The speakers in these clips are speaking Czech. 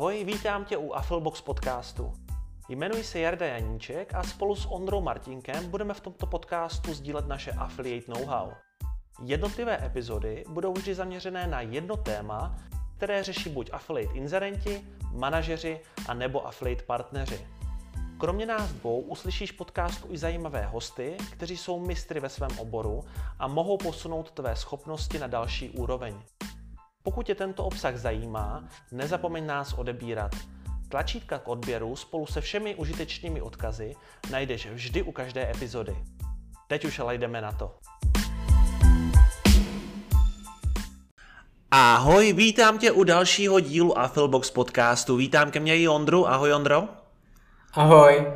Ahoj, vítám tě u Affilbox podcastu. Jmenuji se Jarda Janíček a spolu s Ondrou Martinkem budeme v tomto podcastu sdílet naše affiliate know-how. Jednotlivé epizody budou vždy zaměřené na jedno téma, které řeší buď affiliate inzerenti, manažeři a nebo affiliate partneři. Kromě nás dvou uslyšíš podcastu i zajímavé hosty, kteří jsou mistry ve svém oboru a mohou posunout tvé schopnosti na další úroveň. Pokud tě tento obsah zajímá, nezapomeň nás odebírat. Tlačítka k odběru spolu se všemi užitečnými odkazy najdeš vždy u každé epizody. Teď už ale jdeme na to. Ahoj, vítám tě u dalšího dílu Affilbox podcastu. Vítám ke mně i Ondru. Ahoj Ondro. Ahoj.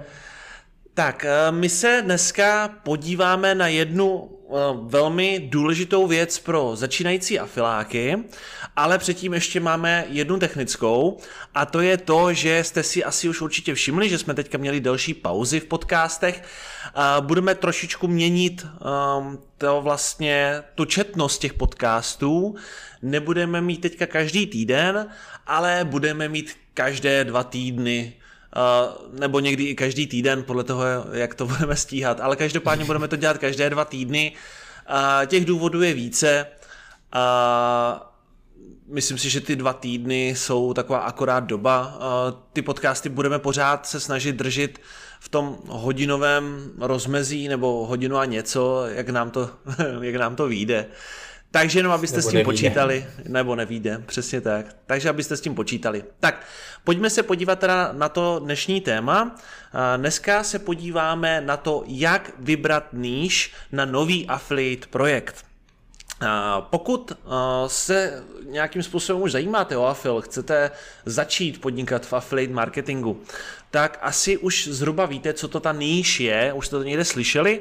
Tak, eh, my se dneska podíváme na jednu velmi důležitou věc pro začínající afiláky, ale předtím ještě máme jednu technickou a to je to, že jste si asi už určitě všimli, že jsme teďka měli delší pauzy v podcastech. Budeme trošičku měnit ehm, to vlastně tu četnost těch podcastů. Nebudeme mít teďka každý týden, ale budeme mít každé dva týdny nebo někdy i každý týden, podle toho, jak to budeme stíhat. Ale každopádně budeme to dělat každé dva týdny. Uh, těch důvodů je více. Uh, myslím si, že ty dva týdny jsou taková akorát doba. Ty podcasty budeme pořád se snažit držet v tom hodinovém rozmezí nebo hodinu a něco, jak nám to, jak nám to vyjde. Takže jenom, abyste nebo s tím nevíde. počítali, nebo nevíde, přesně tak. Takže abyste s tím počítali. Tak, pojďme se podívat teda na to dnešní téma. Dneska se podíváme na to, jak vybrat níž na nový affiliate projekt. Pokud se nějakým způsobem už zajímáte o affil, chcete začít podnikat v affiliate marketingu, tak asi už zhruba víte, co to ta níž je, už jste to někde slyšeli.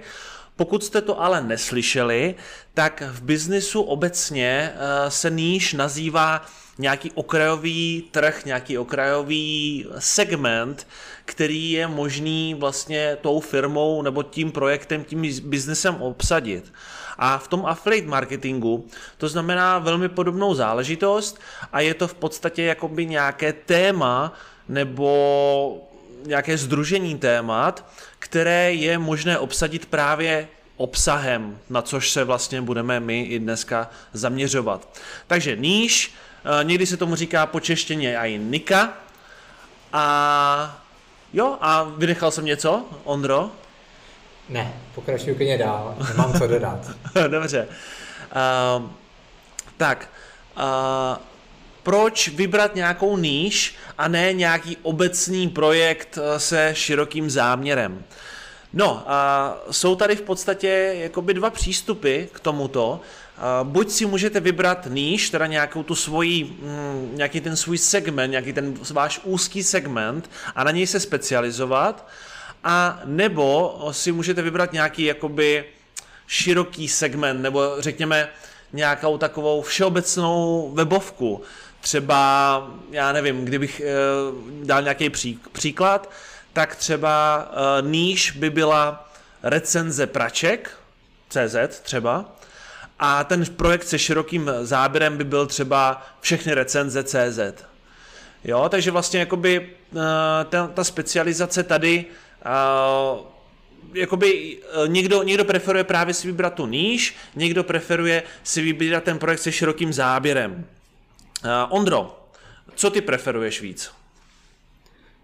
Pokud jste to ale neslyšeli, tak v biznisu obecně eh, se níž nazývá nějaký okrajový trh, nějaký okrajový segment, který je možný vlastně tou firmou nebo tím projektem, tím biznesem obsadit. A v tom affiliate marketingu to znamená velmi podobnou záležitost a je to v podstatě jakoby nějaké téma nebo nějaké združení témat, které je možné obsadit právě obsahem, na což se vlastně budeme my i dneska zaměřovat. Takže níž, eh, někdy se tomu říká počeštěně i nika. A jo, a vynechal jsem něco, Ondro? Ne, pokračuju klidně dál, nemám co dodat. Dobře. Uh, tak, uh, proč vybrat nějakou níž a ne nějaký obecný projekt eh, se širokým záměrem? No, a jsou tady v podstatě jakoby dva přístupy k tomuto. Buď si můžete vybrat níž, teda nějakou tu svoji, mm, nějaký ten svůj segment, nějaký ten váš úzký segment a na něj se specializovat, a nebo si můžete vybrat nějaký jakoby široký segment, nebo řekněme nějakou takovou všeobecnou webovku. Třeba, já nevím, kdybych e, dal nějaký pří, příklad, tak třeba uh, níž by byla recenze praček, CZ třeba, a ten projekt se širokým záběrem by byl třeba všechny recenze CZ. Jo, takže vlastně jakoby uh, ta, ta specializace tady jakoby někdo, někdo preferuje právě si vybrat tu níž, někdo preferuje si vybrat ten projekt se širokým záběrem. Uh, Ondro, co ty preferuješ víc?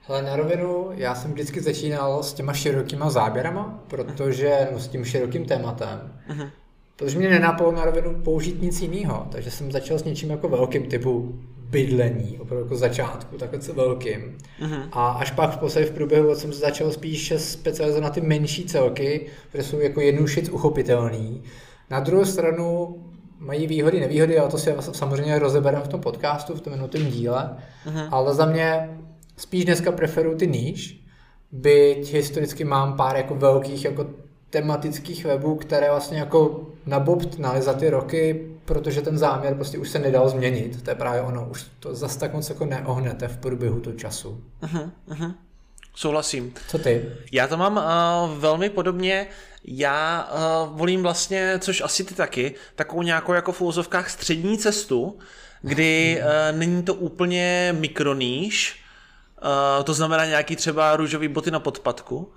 Ale na rovinu, já jsem vždycky začínal s těma širokýma záběrama, protože, no, s tím širokým tématem, uh-huh. protože mě nenápadlo na rovinu použít nic jiného, takže jsem začal s něčím jako velkým typu bydlení, opravdu jako začátku, takhle velkým. Uh-huh. A až pak v podstatě v průběhu jsem se začal spíše specializovat na ty menší celky, které jsou jako jednodušic uchopitelný. Na druhou stranu mají výhody, nevýhody, ale to si samozřejmě rozebereme v tom podcastu, v tom minutém díle. Uh-huh. Ale za mě spíš dneska preferuju ty níž, byť historicky mám pár jako velkých jako tematických webů, které vlastně jako nabobtnaly za ty roky, protože ten záměr prostě už se nedal změnit. To je právě ono, už to zas tak moc jako neohnete v průběhu toho času. Uh-huh. Souhlasím. Co ty? Já to mám uh, velmi podobně. Já uh, volím vlastně, což asi ty taky, takovou nějakou jako v úzovkách střední cestu, kdy uh, není to úplně mikroníž, Uh, to znamená nějaký třeba růžový boty na podpadku,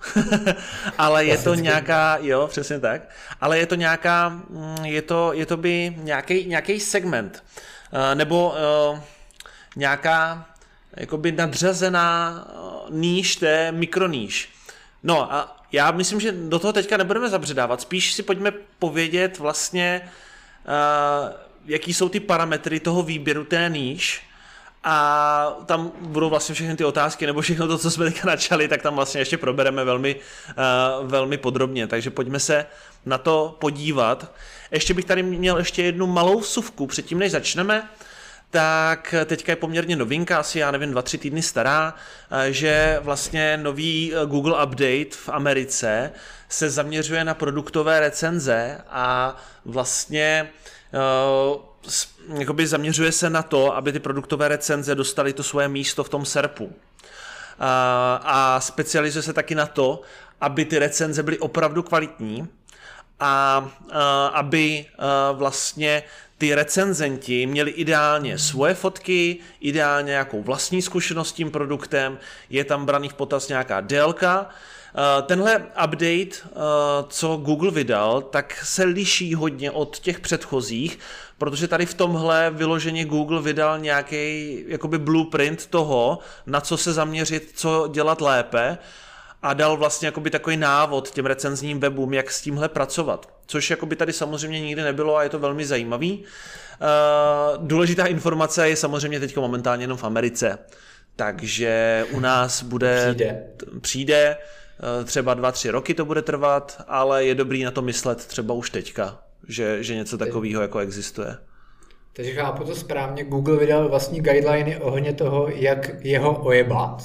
ale je to nějaká, jo, přesně tak, ale je to nějaká, mm, je to, je to by nějaký, nějaký segment, uh, nebo uh, nějaká jakoby nadřazená níž, té mikroníž. No a já myslím, že do toho teďka nebudeme zabředávat, spíš si pojďme povědět vlastně, uh, jaký jsou ty parametry toho výběru té níž, a tam budou vlastně všechny ty otázky, nebo všechno to, co jsme teďka načali, tak tam vlastně ještě probereme velmi, uh, velmi podrobně. Takže pojďme se na to podívat. Ještě bych tady měl ještě jednu malou vsuvku předtím, než začneme tak teďka je poměrně novinka, asi já nevím, dva, tři týdny stará, eh, že vlastně nový eh, Google Update v Americe se zaměřuje na produktové recenze a vlastně jakoby zaměřuje se na to, aby ty produktové recenze dostaly to svoje místo v tom SERPu. A, specializuje se taky na to, aby ty recenze byly opravdu kvalitní a, aby vlastně ty recenzenti měli ideálně svoje fotky, ideálně nějakou vlastní zkušenost s tím produktem, je tam braný v potaz nějaká délka, Eh, tenhle update, eh, co Google vydal, tak se liší hodně od těch předchozích, protože tady v tomhle vyloženě Google vydal nějaký jakoby blueprint toho, na co se zaměřit, co dělat lépe a dal vlastně jakoby takový návod těm recenzním webům, jak s tímhle pracovat. Což jakoby tady samozřejmě nikdy nebylo a je to velmi zajímavý. Uh, důležitá informace je samozřejmě teď momentálně jenom v Americe. Takže u nás bude... Přijde. Přijde Eh, třeba dva, tři roky to bude trvat, ale je dobrý na to myslet třeba už teďka, že, že něco takového jako existuje. Takže chápu to správně, Google vydal vlastní guideliny ohledně toho, jak jeho ojebat.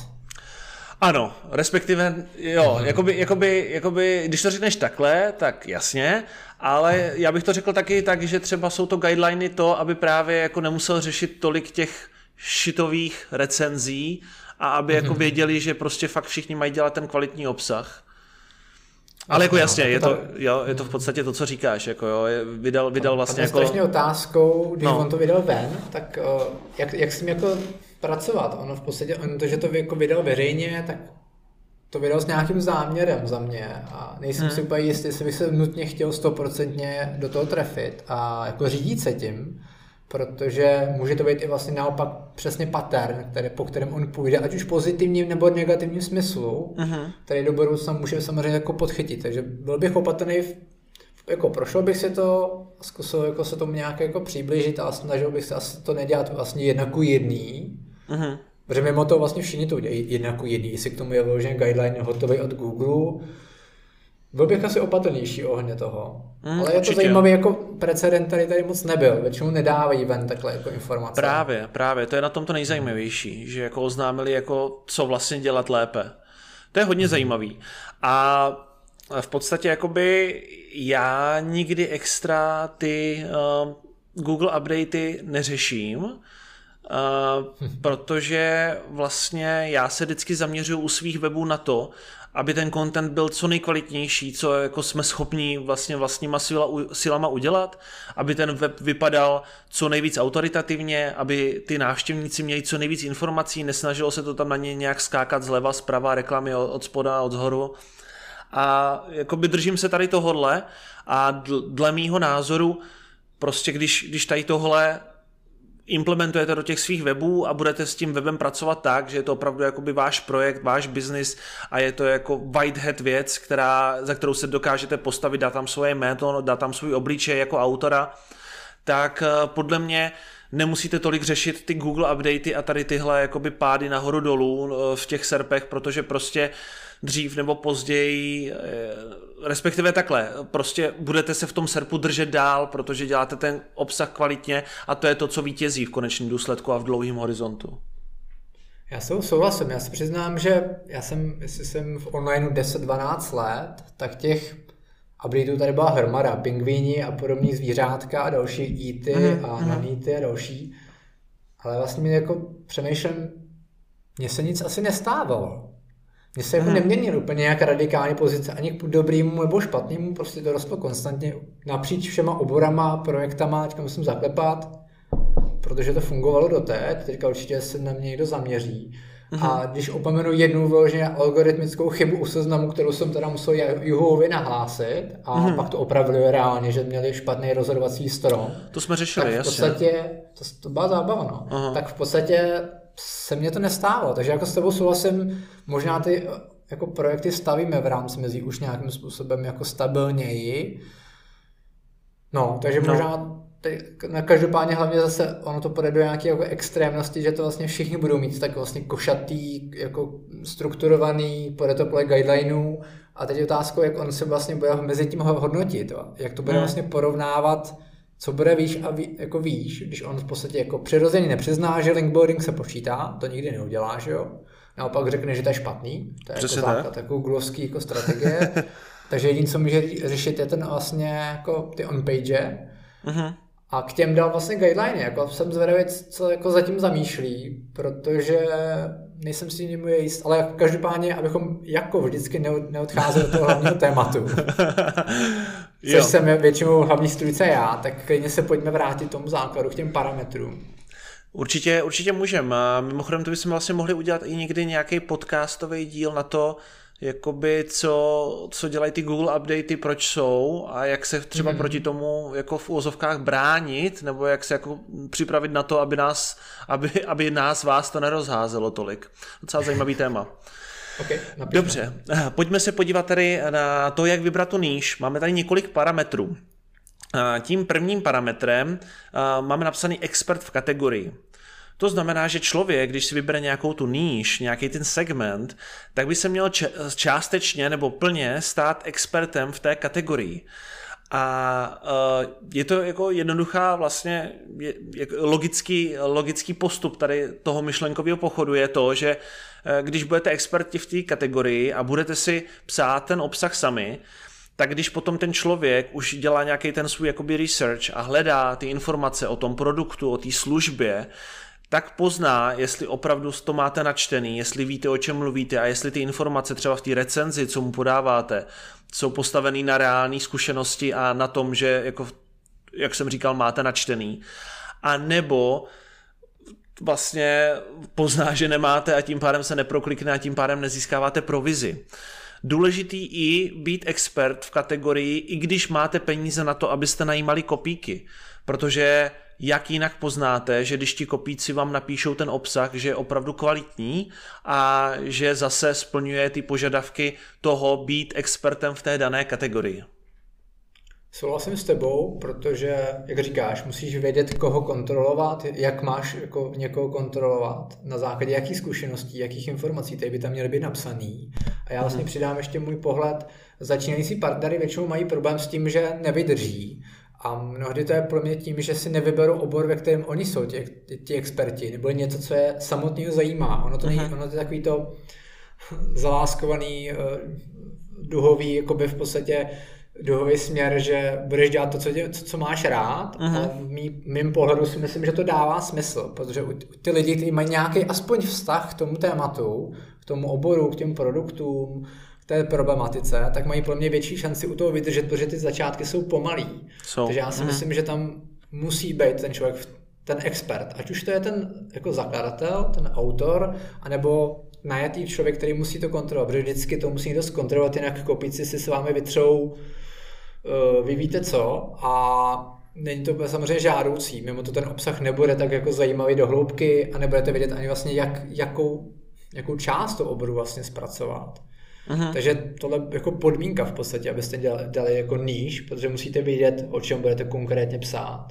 Ano, respektive, jo, jakoby, jakoby, jakoby, když to řekneš takhle, tak jasně, ale já bych to řekl taky tak, že třeba jsou to guideliny to, aby právě jako nemusel řešit tolik těch šitových recenzí, a aby jako mhm. věděli, že prostě fakt všichni mají dělat ten kvalitní obsah. Ale jako jasně, je to, jo, je to v podstatě to, co říkáš, jako jo, vydal, vydal vlastně jako... otázkou, když no. on to vydal ven, tak jak, jak s tím jako pracovat? Ono v podstatě, on to, že to jako vydal veřejně, tak to vydal s nějakým záměrem za mě a nejsem hmm. si úplně jistý, jestli bych se nutně chtěl stoprocentně do toho trefit a jako řídit se tím, protože může to být i vlastně naopak přesně pattern, který, po kterém on půjde, ať už pozitivním nebo negativním smyslu, uh-huh. který do budoucna může samozřejmě jako podchytit. Takže byl bych opatrný, v, jako prošel bych si to, zkusil jako se tomu nějak jako přiblížit a snažil bych se asi to nedělat vlastně jednaku jedný, uh-huh. Protože mimo to vlastně všichni to dělají jednaku jedný, jestli k tomu je vložen guideline hotový od Google, byl bych asi opatrnější ohně toho. Mm, Ale je určitě. to zajímavý, jako precedent tady tady moc nebyl. Většinou nedávají ven takhle jako informace. Právě, právě. To je na tom to nejzajímavější, že jako oznámili, jako, co vlastně dělat lépe. To je hodně mm. zajímavý. A v podstatě jakoby já nikdy extra ty uh, Google updaty neřeším, uh, protože vlastně já se vždycky zaměřuju u svých webů na to, aby ten content byl co nejkvalitnější, co jako jsme schopni vlastně vlastníma silama udělat, aby ten web vypadal co nejvíc autoritativně, aby ty návštěvníci měli co nejvíc informací, nesnažilo se to tam na ně nějak skákat zleva, zprava, reklamy od spoda, od zhoru. A jakoby držím se tady tohodle a dle mýho názoru prostě když, když tady tohle implementujete do těch svých webů a budete s tím webem pracovat tak, že je to opravdu jakoby váš projekt, váš biznis a je to jako white hat věc, která, za kterou se dokážete postavit, dát tam svoje jméno, dát tam svůj obličej jako autora, tak eh, podle mě nemusíte tolik řešit ty Google updaty a tady tyhle jakoby pády nahoru dolů eh, v těch serpech, protože prostě dřív nebo později, eh, respektive takhle, prostě budete se v tom serpu držet dál, protože děláte ten obsah kvalitně a to je to, co vítězí v konečném důsledku a v dlouhém horizontu. Já s souhlasím, já si přiznám, že já jsem, jestli jsem v onlineu 10-12 let, tak těch updateů tady byla hromada, pingvíni a podobní zvířátka a další ity mm, a mm. naníty a další. Ale vlastně mi jako přemýšlím, mně se nic asi nestávalo. Mně se jako hmm. neměnil úplně nějak radikální pozice ani k dobrýmu nebo špatnému, prostě to rostlo konstantně napříč všema oborama, projektama, teďka musím zaklepat, protože to fungovalo doteď, teďka určitě se na mě někdo zaměří. Mm-hmm. A když opomenu jednu vyloženě algoritmickou chybu u seznamu, kterou jsem teda musel Juhovi nahlásit a mm-hmm. pak to opravili reálně, že měli špatný rozhodovací strom. To jsme řešili, tak v podstatě, to, to byla zábava, no. Tak v podstatě se mně to nestávalo, takže jako s tebou souhlasím, možná ty jako projekty stavíme v rámci mezi už nějakým způsobem jako stabilněji. No, takže no. možná na každopádně hlavně zase ono to půjde do nějaké jako extrémnosti, že to vlastně všichni budou mít tak vlastně košatý, jako strukturovaný, půjde to podle guidelineů a teď je otázkou, jak on se vlastně bude mezi tím hodnotit, jak to bude hmm. vlastně porovnávat, co bude výš a ví, jako výš, když on v podstatě jako přirozeně nepřizná, že linkbuilding se počítá, to nikdy neudělá, že jo. Naopak řekne, že to je špatný, to je jako Přesně jako základ, tak. jako jako strategie. Takže jediné, co může řešit, je ten vlastně jako ty on-page. Uh-huh. A k těm dal vlastně guideline, jako jsem zvědavý, co jako zatím zamýšlí, protože nejsem si ním jist, ale každopádně, abychom jako vždycky neodcházeli od toho hlavního tématu, což jo. jsem většinou hlavní strujce já, tak klidně se pojďme vrátit tomu základu, k těm parametrům. Určitě, určitě můžeme. Mimochodem, to bychom vlastně mohli udělat i někdy nějaký podcastový díl na to, jakoby co, co dělají ty Google updaty, proč jsou a jak se třeba mm. proti tomu jako v úvozovkách bránit, nebo jak se jako připravit na to, aby nás, aby, aby nás, vás to nerozházelo tolik. Docela zajímavý téma. Okay, Dobře, pojďme se podívat tady na to, jak vybrat tu níž. Máme tady několik parametrů. Tím prvním parametrem máme napsaný expert v kategorii. To znamená, že člověk, když si vybere nějakou tu níž, nějaký ten segment, tak by se měl částečně nebo plně stát expertem v té kategorii. A uh, je to jako jednoduchá vlastně logický, logický postup tady toho myšlenkového pochodu je to, že uh, když budete experti v té kategorii a budete si psát ten obsah sami, tak když potom ten člověk už dělá nějaký ten svůj jakoby research a hledá ty informace o tom produktu, o té službě, tak pozná, jestli opravdu to máte načtený, jestli víte, o čem mluvíte a jestli ty informace třeba v té recenzi, co mu podáváte, jsou postavený na reální zkušenosti a na tom, že, jako, jak jsem říkal, máte načtený. A nebo vlastně pozná, že nemáte a tím pádem se neproklikne a tím pádem nezískáváte provizi. Důležitý i být expert v kategorii, i když máte peníze na to, abyste najímali kopíky, protože jak jinak poznáte, že když ti kopíci vám napíšou ten obsah, že je opravdu kvalitní a že zase splňuje ty požadavky toho být expertem v té dané kategorii. Souhlasím s tebou, protože, jak říkáš, musíš vědět, koho kontrolovat, jak máš jako někoho kontrolovat, na základě jakých zkušeností, jakých informací, tady by tam měly být napsaný. A já vlastně mhm. přidám ještě můj pohled, začínající partnery většinou mají problém s tím, že nevydrží a mnohdy to je pro mě tím, že si nevyberou obor, ve kterém oni jsou, ti, ti experti, nebo něco, co je samotného zajímá. Ono to, není, uh-huh. ono to je takový to zaláskovaný, uh, duhový, jakoby v podstatě duhový směr, že budeš dělat to, co, tě, co, co máš rád uh-huh. a v mý, mým pohledu si myslím, že to dává smysl, protože ty lidi, kteří mají nějaký aspoň vztah k tomu tématu, k tomu oboru, k těm produktům, té problematice, tak mají pro mě větší šanci u toho vydržet, protože ty začátky jsou pomalý. So. Takže já si mm. myslím, že tam musí být ten člověk, ten expert. Ať už to je ten jako zakladatel, ten autor, anebo najatý člověk, který musí to kontrolovat, protože vždycky to musí někdo zkontrolovat, jinak kopíci si s vámi vytřou uh, vy víte co a není to samozřejmě žádoucí, mimo to ten obsah nebude tak jako zajímavý do hloubky a nebudete vědět ani vlastně, jak, jakou, jakou část toho oboru vlastně zpracovat. Uh-huh. Takže tohle jako podmínka v podstatě, abyste dělali, dali jako níž, protože musíte vědět, o čem budete konkrétně psát.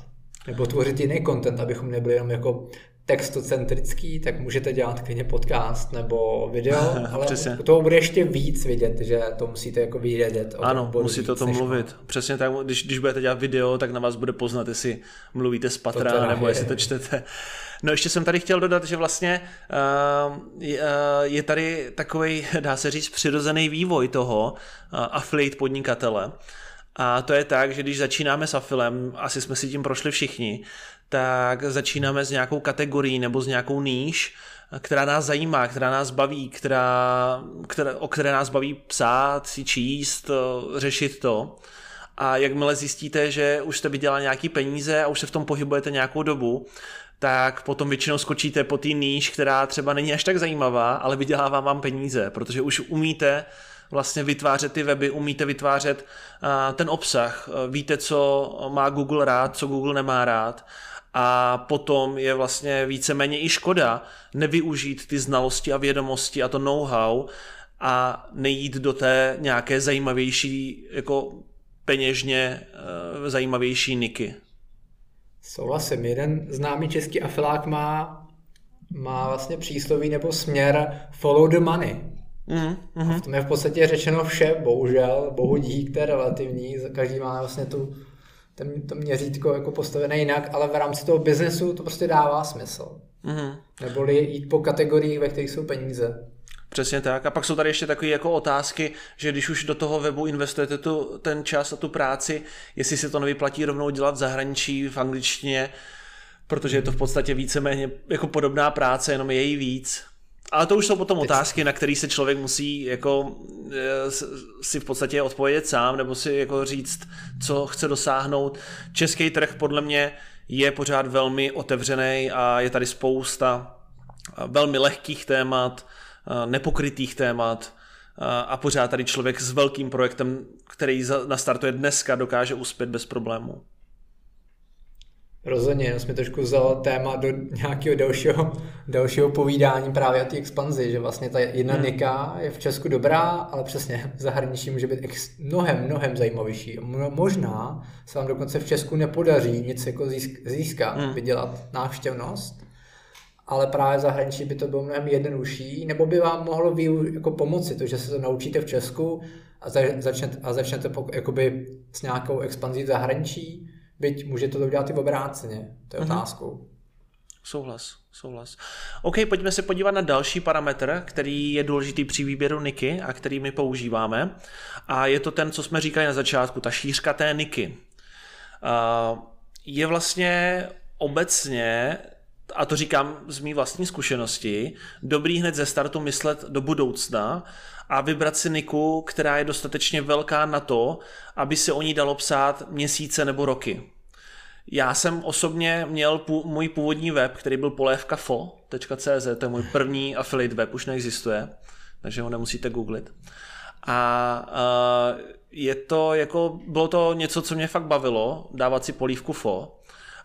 Nebo tvořit jiný content, abychom nebyli jenom jako textocentrický, tak můžete dělat klidně podcast nebo video, ale Přesně. toho bude ještě víc vidět, že to musíte jako vědět. Ano, musíte o tom mluvit. Má. Přesně tak, když, když budete dělat video, tak na vás bude poznat, jestli mluvíte z patra, nebo je. jestli to čtete. No ještě jsem tady chtěl dodat, že vlastně je, uh, je tady takový, dá se říct, přirozený vývoj toho uh, affiliate podnikatele. A to je tak, že když začínáme s afilem, asi jsme si tím prošli všichni, tak začínáme s nějakou kategorií nebo s nějakou níž, která nás zajímá, která nás baví, která, která, o které nás baví psát, si číst, řešit to. A jakmile zjistíte, že už jste vydělali nějaký peníze a už se v tom pohybujete nějakou dobu, tak potom většinou skočíte po té níž, která třeba není až tak zajímavá, ale vydělává vám peníze, protože už umíte vlastně vytvářet ty weby, umíte vytvářet ten obsah, víte, co má Google rád, co Google nemá rád a potom je vlastně víceméně i škoda nevyužít ty znalosti a vědomosti a to know-how a nejít do té nějaké zajímavější, jako peněžně uh, zajímavější niky. Souhlasím. Jeden známý český afilák má, má vlastně přísloví nebo směr follow the money. Mm, mm. A v tom je v podstatě řečeno vše, bohužel, bohu dík, to je relativní, každý má vlastně tu, ten, to měřítko jako postavené jinak, ale v rámci toho biznesu to prostě dává smysl. Mm. Neboli jít po kategoriích, ve kterých jsou peníze. Přesně tak. A pak jsou tady ještě takové jako otázky, že když už do toho webu investujete tu, ten čas a tu práci, jestli se to nevyplatí rovnou dělat v zahraničí, v angličtině, protože je to v podstatě víceméně jako podobná práce, jenom je její víc. Ale to už jsou potom otázky, na které se člověk musí jako eh, si v podstatě odpovědět sám, nebo si jako říct, co chce dosáhnout. Český trh podle mě je pořád velmi otevřený a je tady spousta velmi lehkých témat, nepokrytých témat a pořád tady člověk s velkým projektem, který nastartuje dneska, dokáže uspět bez problémů. Rozhodně, já jsem trošku vzal téma do nějakého dalšího, dalšího povídání právě o té expanzi, že vlastně ta jedna hmm. nika je v Česku dobrá, ale přesně v zahraničí může být ex- mnohem, mnohem zajímavější. Možná se vám dokonce v Česku nepodaří nic jako získat, hmm. vydělat návštěvnost, ale právě v zahraničí by to bylo mnohem jednodušší, nebo by vám mohlo být jako pomoci to, že se to naučíte v Česku a, začnete, a začnete jakoby s nějakou expanzí v zahraničí, byť můžete to udělat i v obráceně, to je mm-hmm. otázkou. Souhlas, souhlas. OK, pojďme se podívat na další parametr, který je důležitý při výběru niky a který my používáme. A je to ten, co jsme říkali na začátku, ta šířka té niky. Uh, je vlastně obecně a to říkám z mý vlastní zkušenosti, dobrý hned ze startu myslet do budoucna a vybrat si niku, která je dostatečně velká na to, aby se o ní dalo psát měsíce nebo roky. Já jsem osobně měl pů, můj původní web, který byl polévkafo.cz, to je můj první affiliate web, už neexistuje, takže ho nemusíte googlit. A uh, je to jako, bylo to něco, co mě fakt bavilo, dávat si polívku fo,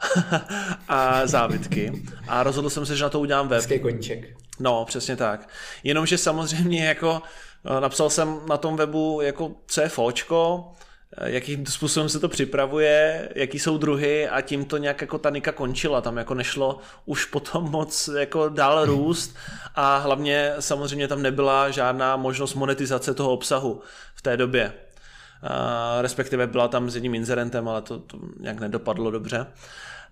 a závitky. A rozhodl jsem se, že na to udělám web. Hezký koníček. No, přesně tak. Jenomže samozřejmě jako eh, napsal jsem na tom webu jako co je fočko, eh, jakým způsobem se to připravuje, jaký jsou druhy a tím to nějak jako ta nika končila, tam jako nešlo už potom moc jako dál růst a hlavně samozřejmě tam nebyla žádná možnost monetizace toho obsahu v té době. Respektive byla tam s jedním inzerentem, ale to, to nějak nedopadlo dobře.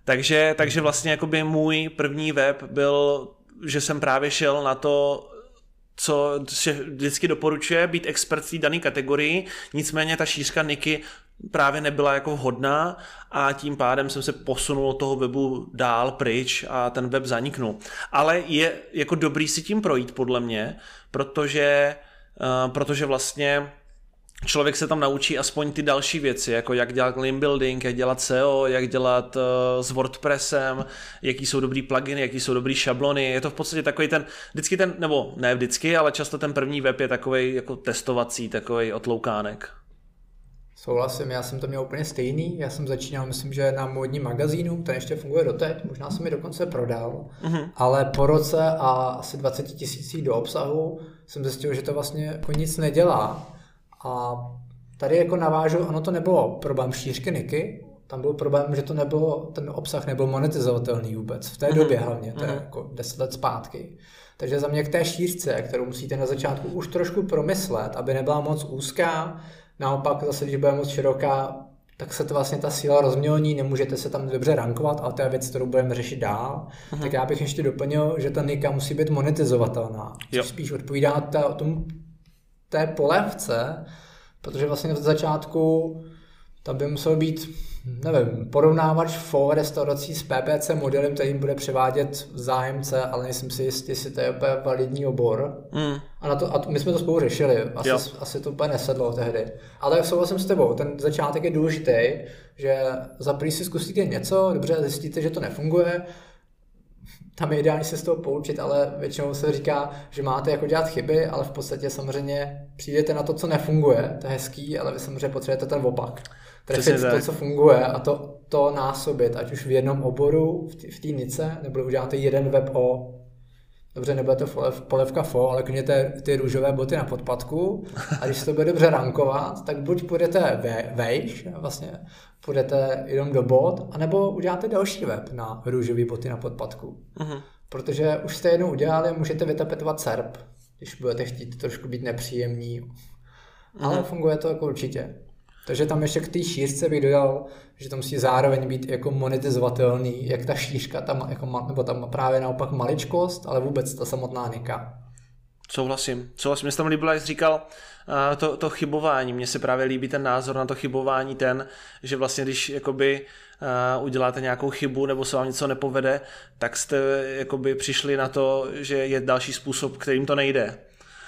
Takže, takže vlastně jakoby můj první web byl, že jsem právě šel na to, co se vždycky doporučuje, být expert v té dané kategorii, nicméně ta šířka Niky právě nebyla jako vhodná a tím pádem jsem se posunul toho webu dál pryč a ten web zaniknul. Ale je jako dobrý si tím projít podle mě, protože, uh, protože vlastně člověk se tam naučí aspoň ty další věci, jako jak dělat link building, jak dělat SEO, jak dělat uh, s WordPressem, jaký jsou dobrý pluginy, jaký jsou dobrý šablony. Je to v podstatě takový ten, vždycky ten, nebo ne vždycky, ale často ten první web je takový jako testovací, takový otloukánek. Souhlasím, já jsem to měl úplně stejný. Já jsem začínal, myslím, že na módním magazínu, ten ještě funguje doteď, možná jsem mi dokonce prodal, mm-hmm. ale po roce a asi 20 tisící do obsahu jsem zjistil, že to vlastně jako nic nedělá a tady jako navážu, ono to nebylo problém šířky Niky, tam byl problém, že to nebylo, ten obsah nebyl monetizovatelný vůbec, v té mm-hmm. době hlavně, to je mm-hmm. jako 10 let zpátky. Takže za mě k té šířce, kterou musíte na začátku už trošku promyslet, aby nebyla moc úzká, naopak zase, když bude moc široká, tak se to vlastně ta síla rozmělní, nemůžete se tam dobře rankovat, ale to je věc, kterou budeme řešit dál. Mm-hmm. Tak já bych ještě doplnil, že ta nika musí být monetizovatelná. Což spíš odpovídá ta, tomu té polevce, protože vlastně v začátku tam by musel být nevím, porovnávač FO restaurací s PPC modelem, který bude převádět zájemce, ale nejsem si jistý, jestli to je úplně validní obor. Mm. A, na to, a my jsme to spolu řešili, asi, asi to úplně nesedlo tehdy. Ale souhlasím s tebou, ten začátek je důležitý, že za si zkusíte něco, dobře zjistíte, že to nefunguje, tam je ideální se z toho poučit, ale většinou se říká, že máte jako dělat chyby, ale v podstatě samozřejmě přijdete na to, co nefunguje, to je hezký, ale vy samozřejmě potřebujete ten opak. Trefit to, co funguje a to, to násobit, ať už v jednom oboru, v té nice, nebo uděláte jeden web o dobře, nebude to polevka fo, ale kněte ty růžové boty na podpadku a když se to bude dobře rankovat, tak buď půjdete ve, vejš, vlastně půjdete jenom do bot, anebo uděláte další web na růžové boty na podpadku. Uh-huh. Protože už jste jednou udělali, můžete vytapetovat SERP, když budete chtít trošku být nepříjemní. Uh-huh. Ale funguje to jako určitě. Takže tam ještě k té šířce bych dodal, že to musí zároveň být jako monetizovatelný, jak ta šířka, tam, jako, nebo tam právě naopak maličkost, ale vůbec ta samotná nika. Souhlasím. Souhlasím. Mně se tam líbilo, jak jsi říkal, uh, to, to chybování. Mně se právě líbí ten názor na to chybování ten, že vlastně když jakoby uh, uděláte nějakou chybu nebo se vám něco nepovede, tak jste jakoby přišli na to, že je další způsob, kterým to nejde.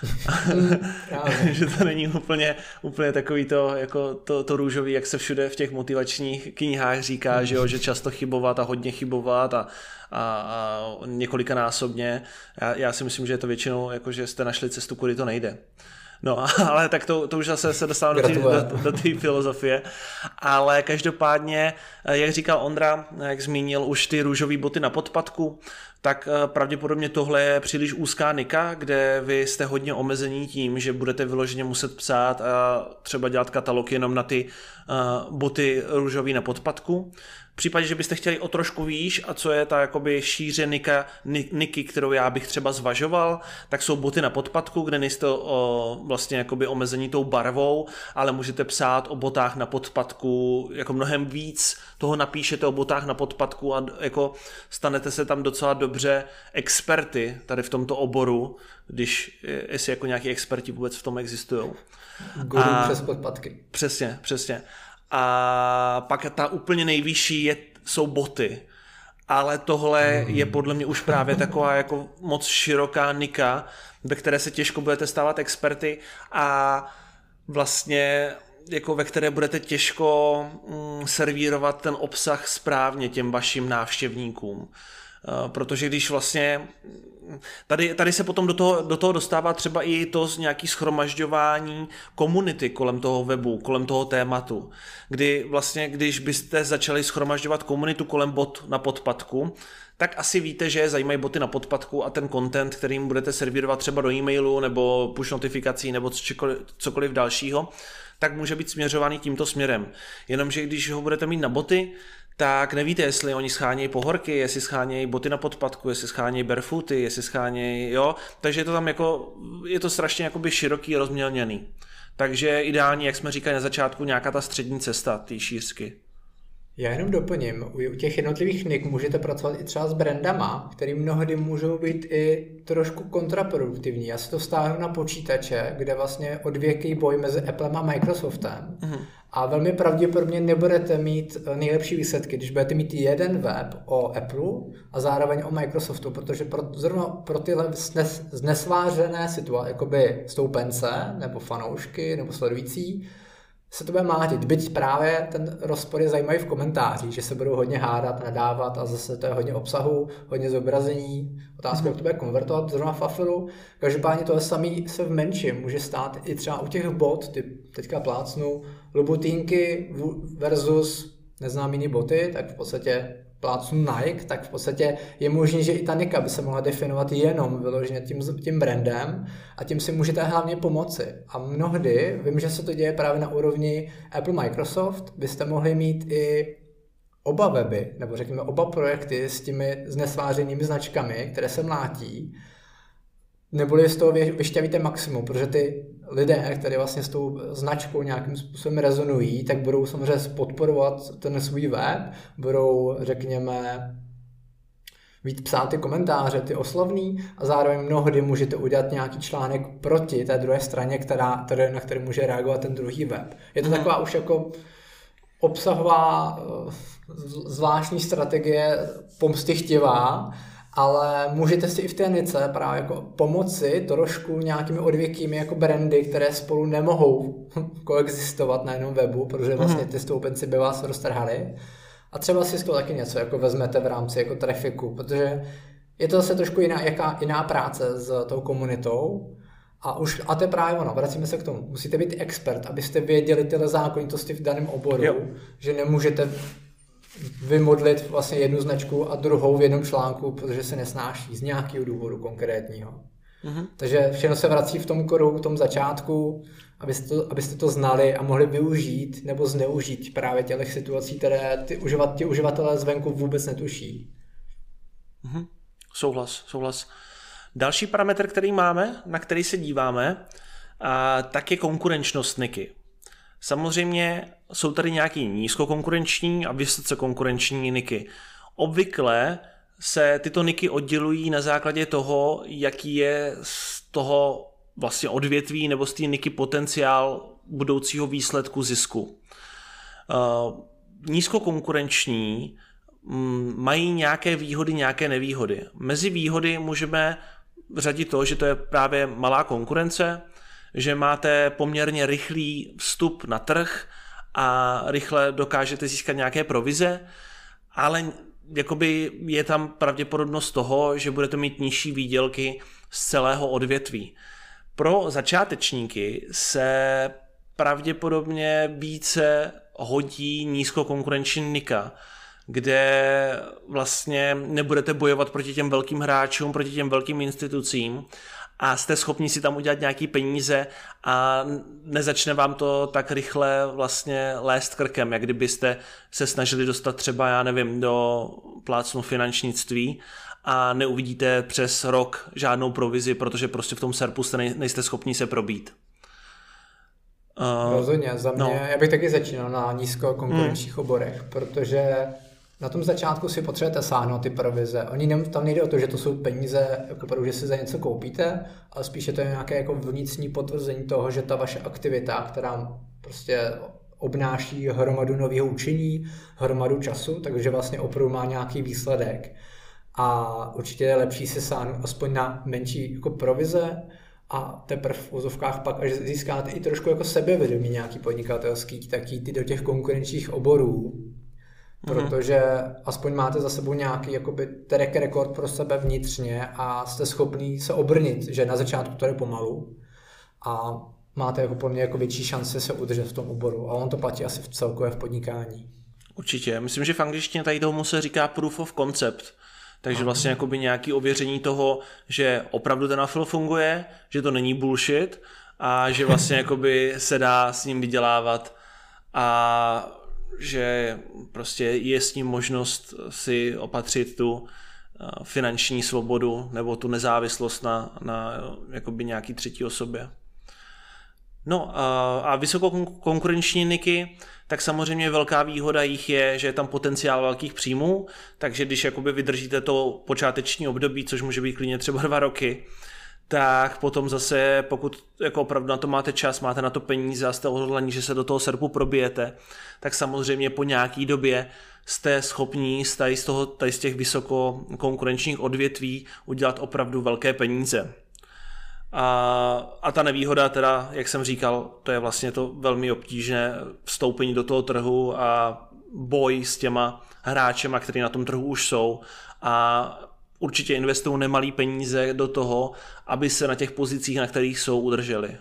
že to není úplně, úplně takový to, jako to, to růžový, jak se všude v těch motivačních knihách říká, že, jo, že často chybovat a hodně chybovat a, a, a několikanásobně. Já, já si myslím, že je to většinou, jako, že jste našli cestu, kudy to nejde. No, ale tak to, to už zase se dostávám do té do, do filozofie. Ale každopádně, jak říkal Ondra, jak zmínil už ty růžové boty na podpadku, tak eh, pravděpodobně tohle je příliš úzká nika, kde vy jste hodně omezení tím, že budete vyloženě muset psát a třeba dělat katalog jenom na ty eh, boty růžový na podpadku. V případě, že byste chtěli o trošku výš a co je ta jakoby šíře nika, niky, kterou já bych třeba zvažoval, tak jsou boty na podpadku, kde nejste o, vlastně jakoby omezení tou barvou, ale můžete psát o botách na podpadku, jako mnohem víc toho napíšete o botách na podpadku a jako stanete se tam docela dobře experty tady v tomto oboru, když jestli jako nějaký experti vůbec v tom existují. Guru přes podpadky. Přesně, přesně. A pak ta úplně nejvyšší je, jsou boty. Ale tohle je podle mě už právě taková jako moc široká nika, ve které se těžko budete stávat experty a vlastně jako ve které budete těžko mm, servírovat ten obsah správně těm vašim návštěvníkům. Eh, protože když vlastně tady, tady se potom do toho, do toho dostává třeba i to z nějaký schromažďování komunity kolem toho webu, kolem toho tématu, kdy vlastně, když byste začali schromažďovat komunitu kolem bot na podpadku, tak asi víte, že zajímají boty na podpadku a ten content, kterým budete servírovat třeba do e-mailu nebo push notifikací nebo cokoliv, cokoliv dalšího, tak může být směřovaný tímto směrem. Jenomže když ho budete mít na boty, tak nevíte, jestli oni schánějí pohorky, jestli schánějí boty na podpadku, jestli schánějí barefooty, jestli schánějí, jo, takže je to tam jako, je to strašně jakoby široký, rozmělněný. Takže ideální, jak jsme říkali na začátku, nějaká ta střední cesta té šířky. Já jenom doplním, u těch jednotlivých nick můžete pracovat i třeba s brandama, který mnohdy můžou být i trošku kontraproduktivní. Já si to stáhnu na počítače, kde vlastně odvěký boj mezi Applem a Microsoftem. Uh-huh. A velmi pravděpodobně nebudete mít eh, nejlepší výsledky, když budete mít jeden web o Apple a zároveň o Microsoftu, protože pro, zrovna pro tyhle znesvářené situace, jakoby stoupence, nebo fanoušky, nebo sledující, se to bude mlátit. Byť právě ten rozpor je zajímavý v komentářích, že se budou hodně hádat, nadávat a zase to je hodně obsahu, hodně zobrazení. Otázka, jak to bude konvertovat zrovna v Afilu. Každopádně tohle samý se v menším může stát i třeba u těch bot, ty teďka plácnu, Lubutínky versus neznámý boty, tak v podstatě plácnu Nike, tak v podstatě je možné, že i ta Nika by se mohla definovat jenom vyloženě tím, tím brandem a tím si můžete hlavně pomoci. A mnohdy, vím, že se to děje právě na úrovni Apple Microsoft, byste mohli mít i oba weby, nebo řekněme oba projekty s těmi znesvářenými značkami, které se mlátí, neboli z toho vyšťavíte maximum, protože ty lidé, kteří vlastně s tou značkou nějakým způsobem rezonují, tak budou samozřejmě podporovat ten svůj web, budou, řekněme, víc psát ty komentáře, ty oslovný a zároveň mnohdy můžete udělat nějaký článek proti té druhé straně, která, které, na který může reagovat ten druhý web. Je to mm. taková už jako obsahová eh, zvláštní strategie pomsty chtivá, ale můžete si i v té nice právě jako pomoci trošku nějakými odvěkými jako brandy, které spolu nemohou koexistovat na jednom webu, protože vlastně mhm. ty stoupenci by vás roztrhali. A třeba si z toho taky něco jako vezmete v rámci jako trafiku, protože je to zase trošku jiná, jaká, jiná práce s tou komunitou. A už, a to je právě ono, vracíme se k tomu. Musíte být expert, abyste věděli tyhle zákonitosti v daném oboru, jo. že nemůžete vymodlit vlastně jednu značku a druhou v jednom článku, protože se nesnáší z nějakého důvodu konkrétního. Mm-hmm. Takže všechno se vrací v tom koru, v tom začátku, abyste to, abyste to znali a mohli využít nebo zneužít právě těch situací, které ty, uživat, ty uživatelé zvenku vůbec netuší. Mm-hmm. Souhlas, souhlas. Další parametr, který máme, na který se díváme, a, tak je konkurenčnost Niky. Samozřejmě jsou tady nějaký nízkokonkurenční a vysoce konkurenční niky. Obvykle se tyto niky oddělují na základě toho, jaký je z toho vlastně odvětví nebo z té niky potenciál budoucího výsledku zisku. Uh, nízkokonkurenční mm, mají nějaké výhody, nějaké nevýhody. Mezi výhody můžeme řadit to, že to je právě malá konkurence, že máte poměrně rychlý vstup na trh a rychle dokážete získat nějaké provize, ale jakoby je tam pravděpodobnost toho, že budete mít nižší výdělky z celého odvětví. Pro začátečníky se pravděpodobně více hodí nízkokonkurenční nika, kde vlastně nebudete bojovat proti těm velkým hráčům, proti těm velkým institucím a jste schopni si tam udělat nějaký peníze a nezačne vám to tak rychle vlastně lést krkem, jak kdybyste se snažili dostat třeba, já nevím, do plácnu finančnictví a neuvidíte přes rok žádnou provizi, protože prostě v tom serpu jste nejste schopni se probít. Uh, Rozhodně, za no. mě, no. já bych taky začínal na nízkokonkurenčních hmm. oborech, protože na tom začátku si potřebujete sáhnout ty provize. Oni nem, tam nejde o to, že to jsou peníze, jako že si za něco koupíte, ale spíše to je nějaké jako vnitřní potvrzení toho, že ta vaše aktivita, která prostě obnáší hromadu nového učení, hromadu času, takže vlastně opravdu má nějaký výsledek. A určitě je lepší si sáhnout aspoň na menší jako provize, a teprve v úzovkách pak, až získáte i trošku jako sebevědomí nějaký podnikatelský, tak jít do těch konkurenčních oborů. Protože aspoň máte za sebou nějaký jakoby track record pro sebe vnitřně a jste schopný se obrnit, že na začátku to je pomalu a máte jako mě jako větší šance se udržet v tom oboru a on to platí asi v celkové v podnikání. Určitě. Myslím, že v angličtině tady tomu se říká proof of concept. Takže vlastně jakoby nějaký ověření toho, že opravdu ten afil funguje, že to není bullshit a že vlastně jakoby se dá s ním vydělávat a že prostě je s ním možnost si opatřit tu eh, finanční svobodu nebo tu nezávislost na, na jakoby nějaký třetí osobě. No a, a vysokokonkurenční niky, tak samozřejmě velká výhoda jich je, že je tam potenciál velkých příjmů, takže když jakoby vydržíte to počáteční období, což může být klidně třeba dva roky, tak potom zase, pokud jako opravdu na to máte čas, máte na to peníze a jste odhodlaní, že se do toho serpu probijete, tak samozřejmě po nějaký době jste schopní z, tady z, toho, tady z těch vysoko konkurenčních odvětví udělat opravdu velké peníze. A, a ta nevýhoda teda, jak jsem říkal, to je vlastně to velmi obtížné vstoupení do toho trhu a boj s těma hráčema, kteří na tom trhu už jsou a určitě investují nemalý peníze do toho, aby se na těch pozicích, na kterých jsou, udrželi.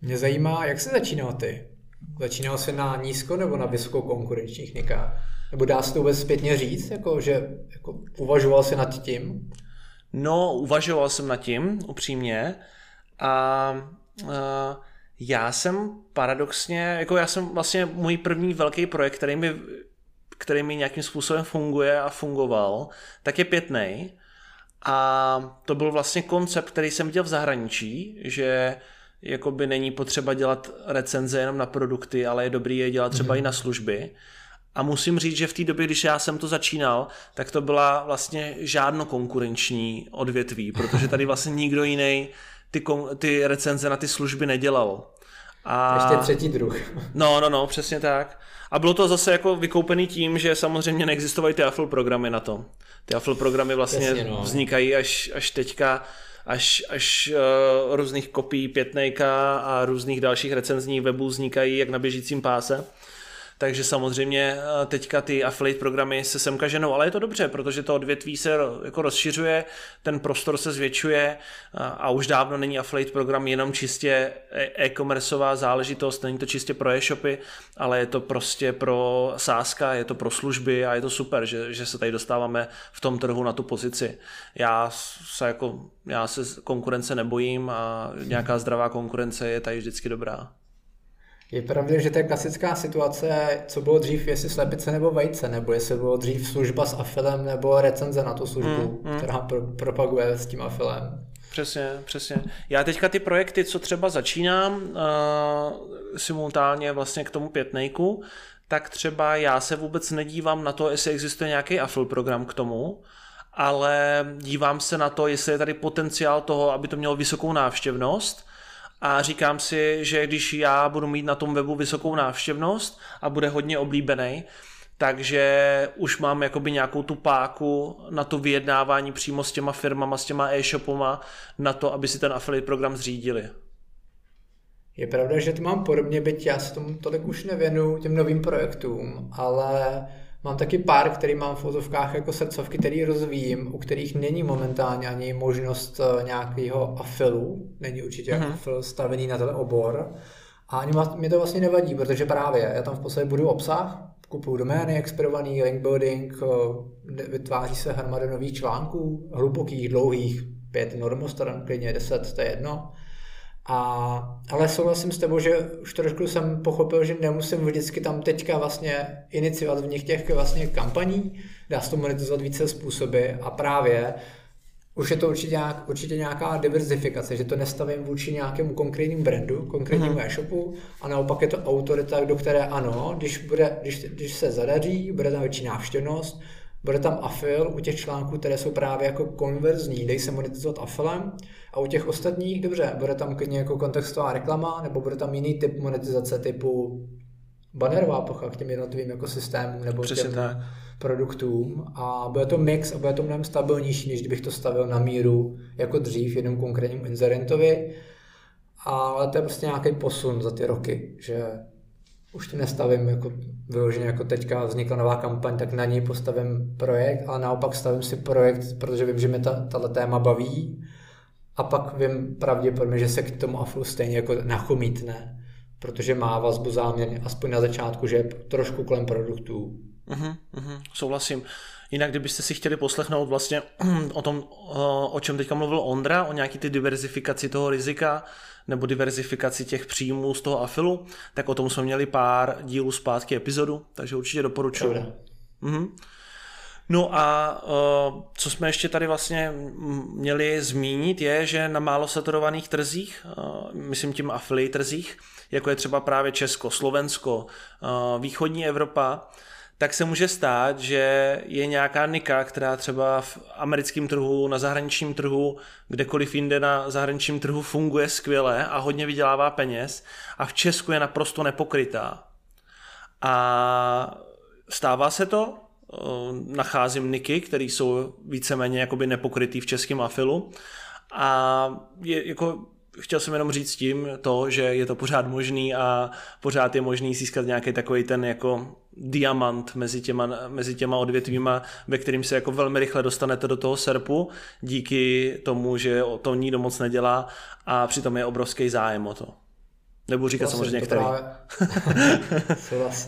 Mě zajímá, jak se začínal ty? Začínal se na nízko nebo na vysokou konkurenčních nikách? Nebo dá se to vůbec zpětně říct, jako, že jako, uvažoval se nad tím? No, uvažoval jsem nad tím, upřímně. A, a já jsem paradoxně, jako já jsem vlastně můj první velký projekt, který mi který mi nějakým způsobem funguje a fungoval, tak je pětnej. A to byl vlastně koncept, který jsem viděl v zahraničí, že jakoby není potřeba dělat recenze jenom na produkty, ale je dobrý je dělat třeba mm-hmm. i na služby. A musím říct, že v té době, když já jsem to začínal, tak to byla vlastně žádno konkurenční odvětví, protože tady vlastně nikdo jiný ty, ty recenze na ty služby nedělal. A... Ještě třetí druh. No, no, no, přesně tak. A bylo to zase jako vykoupený tím, že samozřejmě neexistovaly ty Affle programy na to. Ty Affle programy vlastně Jasně, no. vznikají až, až teďka, až, až uh, různých kopií pětnejka a různých dalších recenzních webů vznikají jak na běžícím páse takže samozřejmě eh, teďka ty affiliate programy se semka ženou, ale je to dobře, protože to odvětví se jako rozšiřuje, ten prostor se zvětšuje a už dávno není affiliate program jenom čistě e- e-commerceová záležitost, není to čistě pro e-shopy, ale je to prostě pro sáska, je to pro služby a je to super, že, že se tady dostáváme v tom trhu na tu pozici. Já se jako já se konkurence nebojím a nějaká zdravá konkurence je tady vždycky dobrá. Je pravda, že to je klasická situace, co bylo dřív, jestli slepice nebo vejce, nebo jestli bylo dřív služba s afilem nebo recenze na tu službu, mm, mm. která pro, propaguje s tím afilem. Přesně, přesně. Já teďka ty projekty, co třeba začínám uh, simultánně vlastně k tomu pětnejku, tak třeba já se vůbec nedívám na to, jestli existuje nějaký afil program k tomu, ale dívám se na to, jestli je tady potenciál toho, aby to mělo vysokou návštěvnost a říkám si, že když já budu mít na tom webu vysokou návštěvnost a bude hodně oblíbený, takže už mám jakoby nějakou tu páku na to vyjednávání přímo s těma firmama, s těma e-shopama, na to, aby si ten affiliate program zřídili. Je pravda, že to mám podobně, byť já se tomu tolik už nevěnu těm novým projektům, ale Mám taky pár, který mám v fotovkách jako srdcovky, který rozvíjím, u kterých není momentálně ani možnost eh, nějakého afilu, není určitě uh-huh. afil stavený na ten obor. A ani mě to vlastně nevadí, protože právě já tam v podstatě budu obsah, kupuju domény, expirovaný link building, eh, vytváří se hromada nových článků, hlubokých, dlouhých, pět normostran, klidně deset, to je jedno. A, ale souhlasím s tebou, že už trošku jsem pochopil, že nemusím vždycky tam teďka vlastně iniciovat v nich těch vlastně kampaní, dá se to monetizovat více způsoby a právě už je to určitě, nějak, určitě nějaká diverzifikace, že to nestavím vůči nějakému konkrétnímu brandu, konkrétnímu mm-hmm. e-shopu a naopak je to autorita, do které ano, když, bude, když, když se zadaří, bude tam větší návštěvnost, bude tam afil u těch článků, které jsou právě jako konverzní, dej se monetizovat afilem a u těch ostatních, dobře, bude tam klidně jako kontextová reklama, nebo bude tam jiný typ monetizace typu bannerová plocha k těm jednotlivým jako systémům nebo Přesně těm tak. produktům a bude to mix a bude to mnohem stabilnější, než kdybych to stavil na míru jako dřív jednom konkrétnímu inzerentovi. Ale to je prostě nějaký posun za ty roky, že už to nestavím jako vyloženě jako teďka vznikla nová kampaň, tak na ní postavím projekt, ale naopak stavím si projekt, protože vím, že mě ta, tato téma baví a pak vím pravděpodobně, že se k tomu aflu stejně jako nachomítne, protože má vazbu záměrně, aspoň na začátku, že je trošku kolem produktů. Uhum, uhum, souhlasím. Jinak, kdybyste si chtěli poslechnout vlastně o tom, o čem teďka mluvil Ondra, o nějaký ty diverzifikaci toho rizika, nebo diverzifikaci těch příjmů z toho afilu, tak o tom jsme měli pár dílů zpátky epizodu, takže určitě doporučuji. Mhm. No a uh, co jsme ještě tady vlastně měli zmínit je, že na málo saturovaných trzích, uh, myslím tím affiliate trzích, jako je třeba právě Česko, Slovensko, uh, východní Evropa, tak se může stát, že je nějaká nika, která třeba v americkém trhu, na zahraničním trhu, kdekoliv jinde na zahraničním trhu funguje skvěle a hodně vydělává peněz a v Česku je naprosto nepokrytá. A stává se to, nacházím niky, které jsou víceméně jakoby nepokrytý v českém afilu a je, jako chtěl jsem jenom říct tím to, že je to pořád možný a pořád je možný získat nějaký takový ten jako diamant mezi těma, mezi těma odvětvíma, ve kterým se jako velmi rychle dostanete do toho serpu, díky tomu, že o to nikdo moc nedělá a přitom je obrovský zájem o to. Nebudu říkat vlastně, samozřejmě některý. Právě...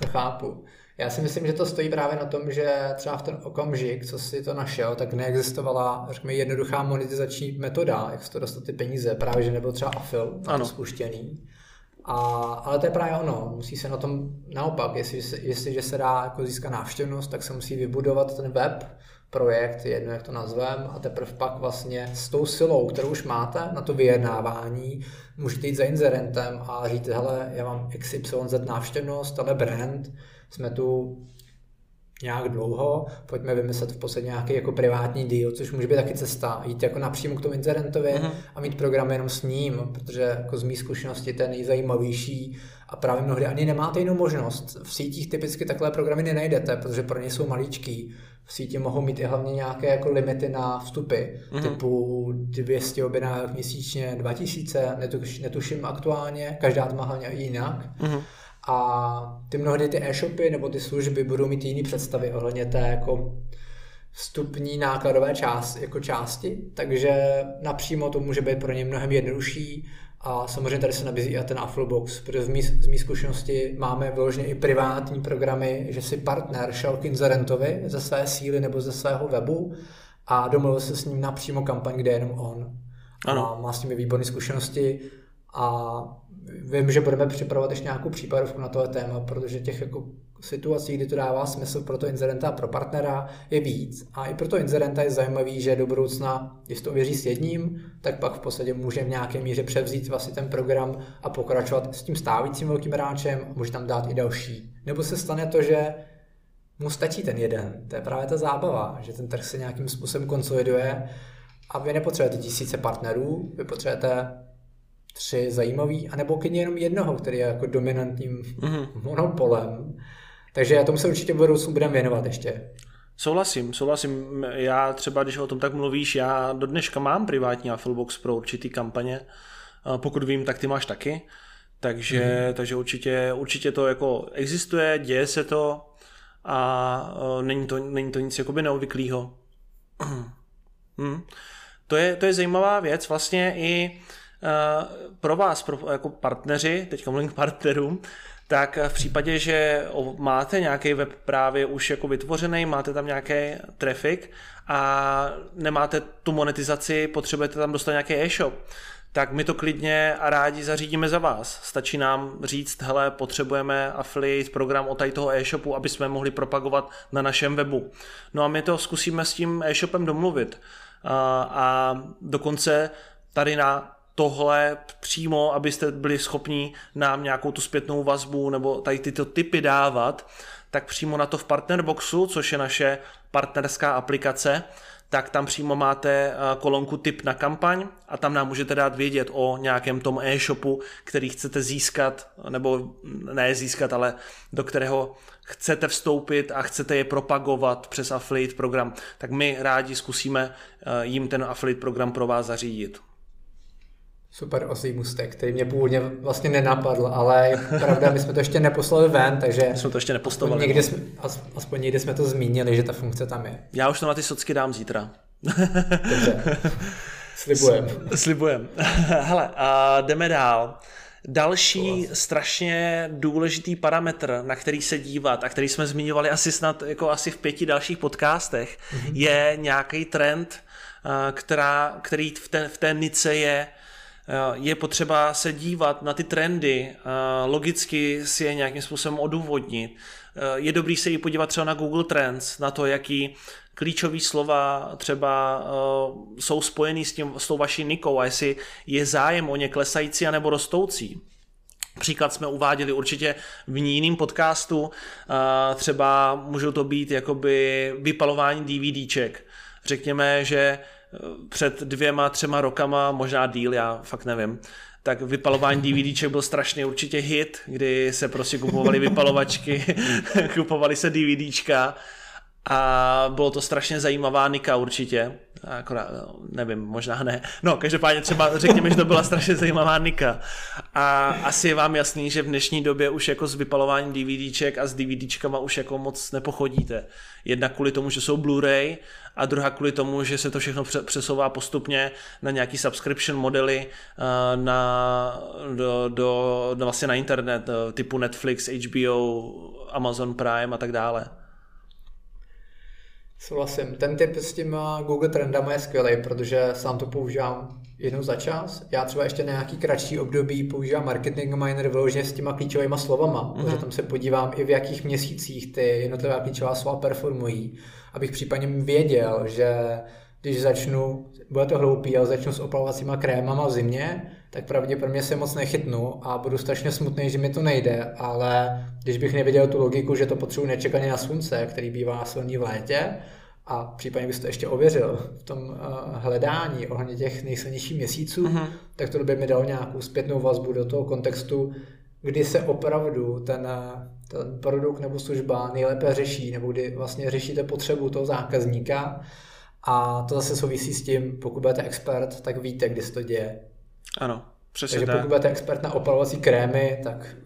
to chápu. Já si myslím, že to stojí právě na tom, že třeba v ten okamžik, co si to našel, tak neexistovala, řekněme, jednoduchá monetizační metoda, jak se to dostat ty peníze, právě že nebyl třeba afil na to spuštěný. A, ale to je právě ono, musí se na tom naopak, jestli, jestliže se dá jako získat návštěvnost, tak se musí vybudovat ten web, projekt, jedno jak to nazvem, a teprve pak vlastně s tou silou, kterou už máte na to vyjednávání, můžete jít za inzerentem a říct, hele, já mám XYZ návštěvnost, ale brand, jsme tu nějak dlouho, pojďme vymyslet v podstatě nějaký jako privátní deal, což může být taky cesta, jít jako napřímo k tomu incidentovi uh-huh. a mít program jenom s ním, protože jako z mý zkušenosti ten nejzajímavější a právě mnohdy ani nemáte jinou možnost. V sítích typicky takhle programy nenajdete, protože pro ně jsou maličký. V síti mohou mít i hlavně nějaké jako limity na vstupy, uh-huh. typu 200 objednávek měsíčně, 2000, netuš, netuším aktuálně, každá to má hlavně jinak. Uh-huh a ty mnohdy ty e-shopy nebo ty služby budou mít jiný představy ohledně té jako vstupní nákladové část, jako části, takže napřímo to může být pro ně mnohem jednodušší a samozřejmě tady se nabízí i ten Afflebox, protože z mý, z mý zkušenosti máme vyloženě i privátní programy, že si partner šel k inzerentovi ze své síly nebo ze svého webu a domluvil se s ním napřímo kampaň, kde je jenom on. Ano. A má s nimi výborné zkušenosti a vím, že budeme připravovat ještě nějakou případovku na tohle téma, protože těch jako situací, kdy to dává smysl pro to inzerenta a pro partnera, je víc. A i pro to inzerenta je zajímavý, že do budoucna, když to věří s jedním, tak pak v podstatě může v nějaké míře převzít vlastně ten program a pokračovat s tím stávícím velkým hráčem a může tam dát i další. Nebo se stane to, že mu stačí ten jeden. To je právě ta zábava, že ten trh se nějakým způsobem konsoliduje a vy nepotřebujete tisíce partnerů, vy potřebujete tři zajímavý, anebo klidně jenom jednoho, který je jako dominantním mm-hmm. monopolem. Takže tomu se určitě v budoucnu budeme věnovat ještě. Souhlasím, souhlasím. Já třeba, když o tom tak mluvíš, já do dneška mám privátní Affilbox pro určitý kampaně. Pokud vím, tak ty máš taky. Takže, mm. takže určitě, určitě to jako existuje, děje se to a není to, není to nic jakoby neobvyklého. hmm. To je, to je zajímává věc. Vlastně i Eh, pro vás, pro, jako partneři, teďka mluvím k partnerům, tak v případě, že máte nějaký web právě už jako vytvořený, máte tam nějaký traffic a nemáte tu monetizaci, potřebujete tam dostat nějaký e-shop, tak my to klidně a rádi zařídíme za vás. Stačí nám říct, hele, potřebujeme affiliate program o tady toho e-shopu, aby jsme mohli propagovat na našem webu. No a my to zkusíme s tím e-shopem domluvit. A, a dokonce tady na tohle přímo, abyste byli schopni nám nějakou tu zpětnou vazbu nebo tady tyto typy dávat, tak přímo na to v Partnerboxu, což je naše partnerská aplikace, tak tam přímo máte eh, kolonku tip na kampaň a tam nám můžete dát vědět o nějakém tom e-shopu, který chcete získat, nebo ne získat, ale do kterého chcete vstoupit a chcete je propagovat přes affiliate program, tak my rádi zkusíme eh, jim ten affiliate program pro vás zařídit. Super osý mustek, který mě původně vlastně nenapadl, ale je pravda, my jsme to ještě neposlali ven, takže... My jsme to ještě nepostovali. Někde jsme, aspoň někde jsme to zmínili, že ta funkce tam je. Já už to na ty socky dám zítra. Dobře. Slibujem. Slibujem. Hele, a jdeme dál. Další strašně důležitý parametr, na který se dívat a který jsme zmiňovali asi snad jako asi v pěti dalších podcastech, mm-hmm. je nějaký trend, která, který v té, v té nice je Eh, je potřeba se dívat na ty trendy, eh, logicky si je nějakým způsobem odůvodnit. Eh, je dobrý se i podívat třeba na Google Trends, na to, jaký klíčové slova třeba jsou spojený s, tím, s tou vaší nikou a jestli je zájem o ně klesající anebo rostoucí. Příklad jsme uváděli určitě v jiným podcastu, třeba můžou to být jakoby vypalování DVDček. Řekněme, že před dvěma, třema rokama, možná díl, já fakt nevím, tak vypalování DVDček byl strašný určitě hit, kdy se prostě kupovaly vypalovačky, kupovaly se DVDčka a bylo to strašně zajímavá nika určitě. Akorát, nevím, možná ne. No, každopádně třeba řekněme, že to byla strašně zajímavá nika. A asi je vám jasný, že v dnešní době už jako s vypalováním DVDček a s DVDčkama už jako moc nepochodíte. Jedna kvůli tomu, že jsou Blu-ray a druhá kvůli tomu, že se to všechno přesouvá postupně na nějaký subscription modely eh, na, do, do, do vlastně na internet eh, typu Netflix, HBO, Amazon Prime a tak dále. Souhlasím. Ten typ s tím Google Trendama je skvělý, protože sám to používám jednou za čas. Já třeba ještě na nějaký kratší období používám Marketing Miner vyloženě s těma klíčovými slovama, mm-hmm. protože tam se podívám i v jakých měsících ty jednotlivé klíčová slova performují, abych případně věděl, že když začnu, bude to hloupý, ale začnu s opalovacíma krémama v zimě, tak pravděpodobně se moc nechytnu a budu strašně smutný, že mi to nejde, ale když bych nevěděl tu logiku, že to potřebuji nečekaně na slunce, který bývá silný v létě, a případně bys to ještě ověřil v tom uh, hledání ohledně těch nejsilnějších měsíců, uh-huh. tak to by mi dalo nějakou zpětnou vazbu do toho kontextu, kdy se opravdu ten, eh, ten produkt nebo služba nejlépe řeší, nebo kdy vlastně řešíte potřebu toho zákazníka a to zase souvisí s tím, pokud budete expert, tak víte, kdy se to děje. Ano, přesně Takže pokud budete expert na opalovací krémy, tak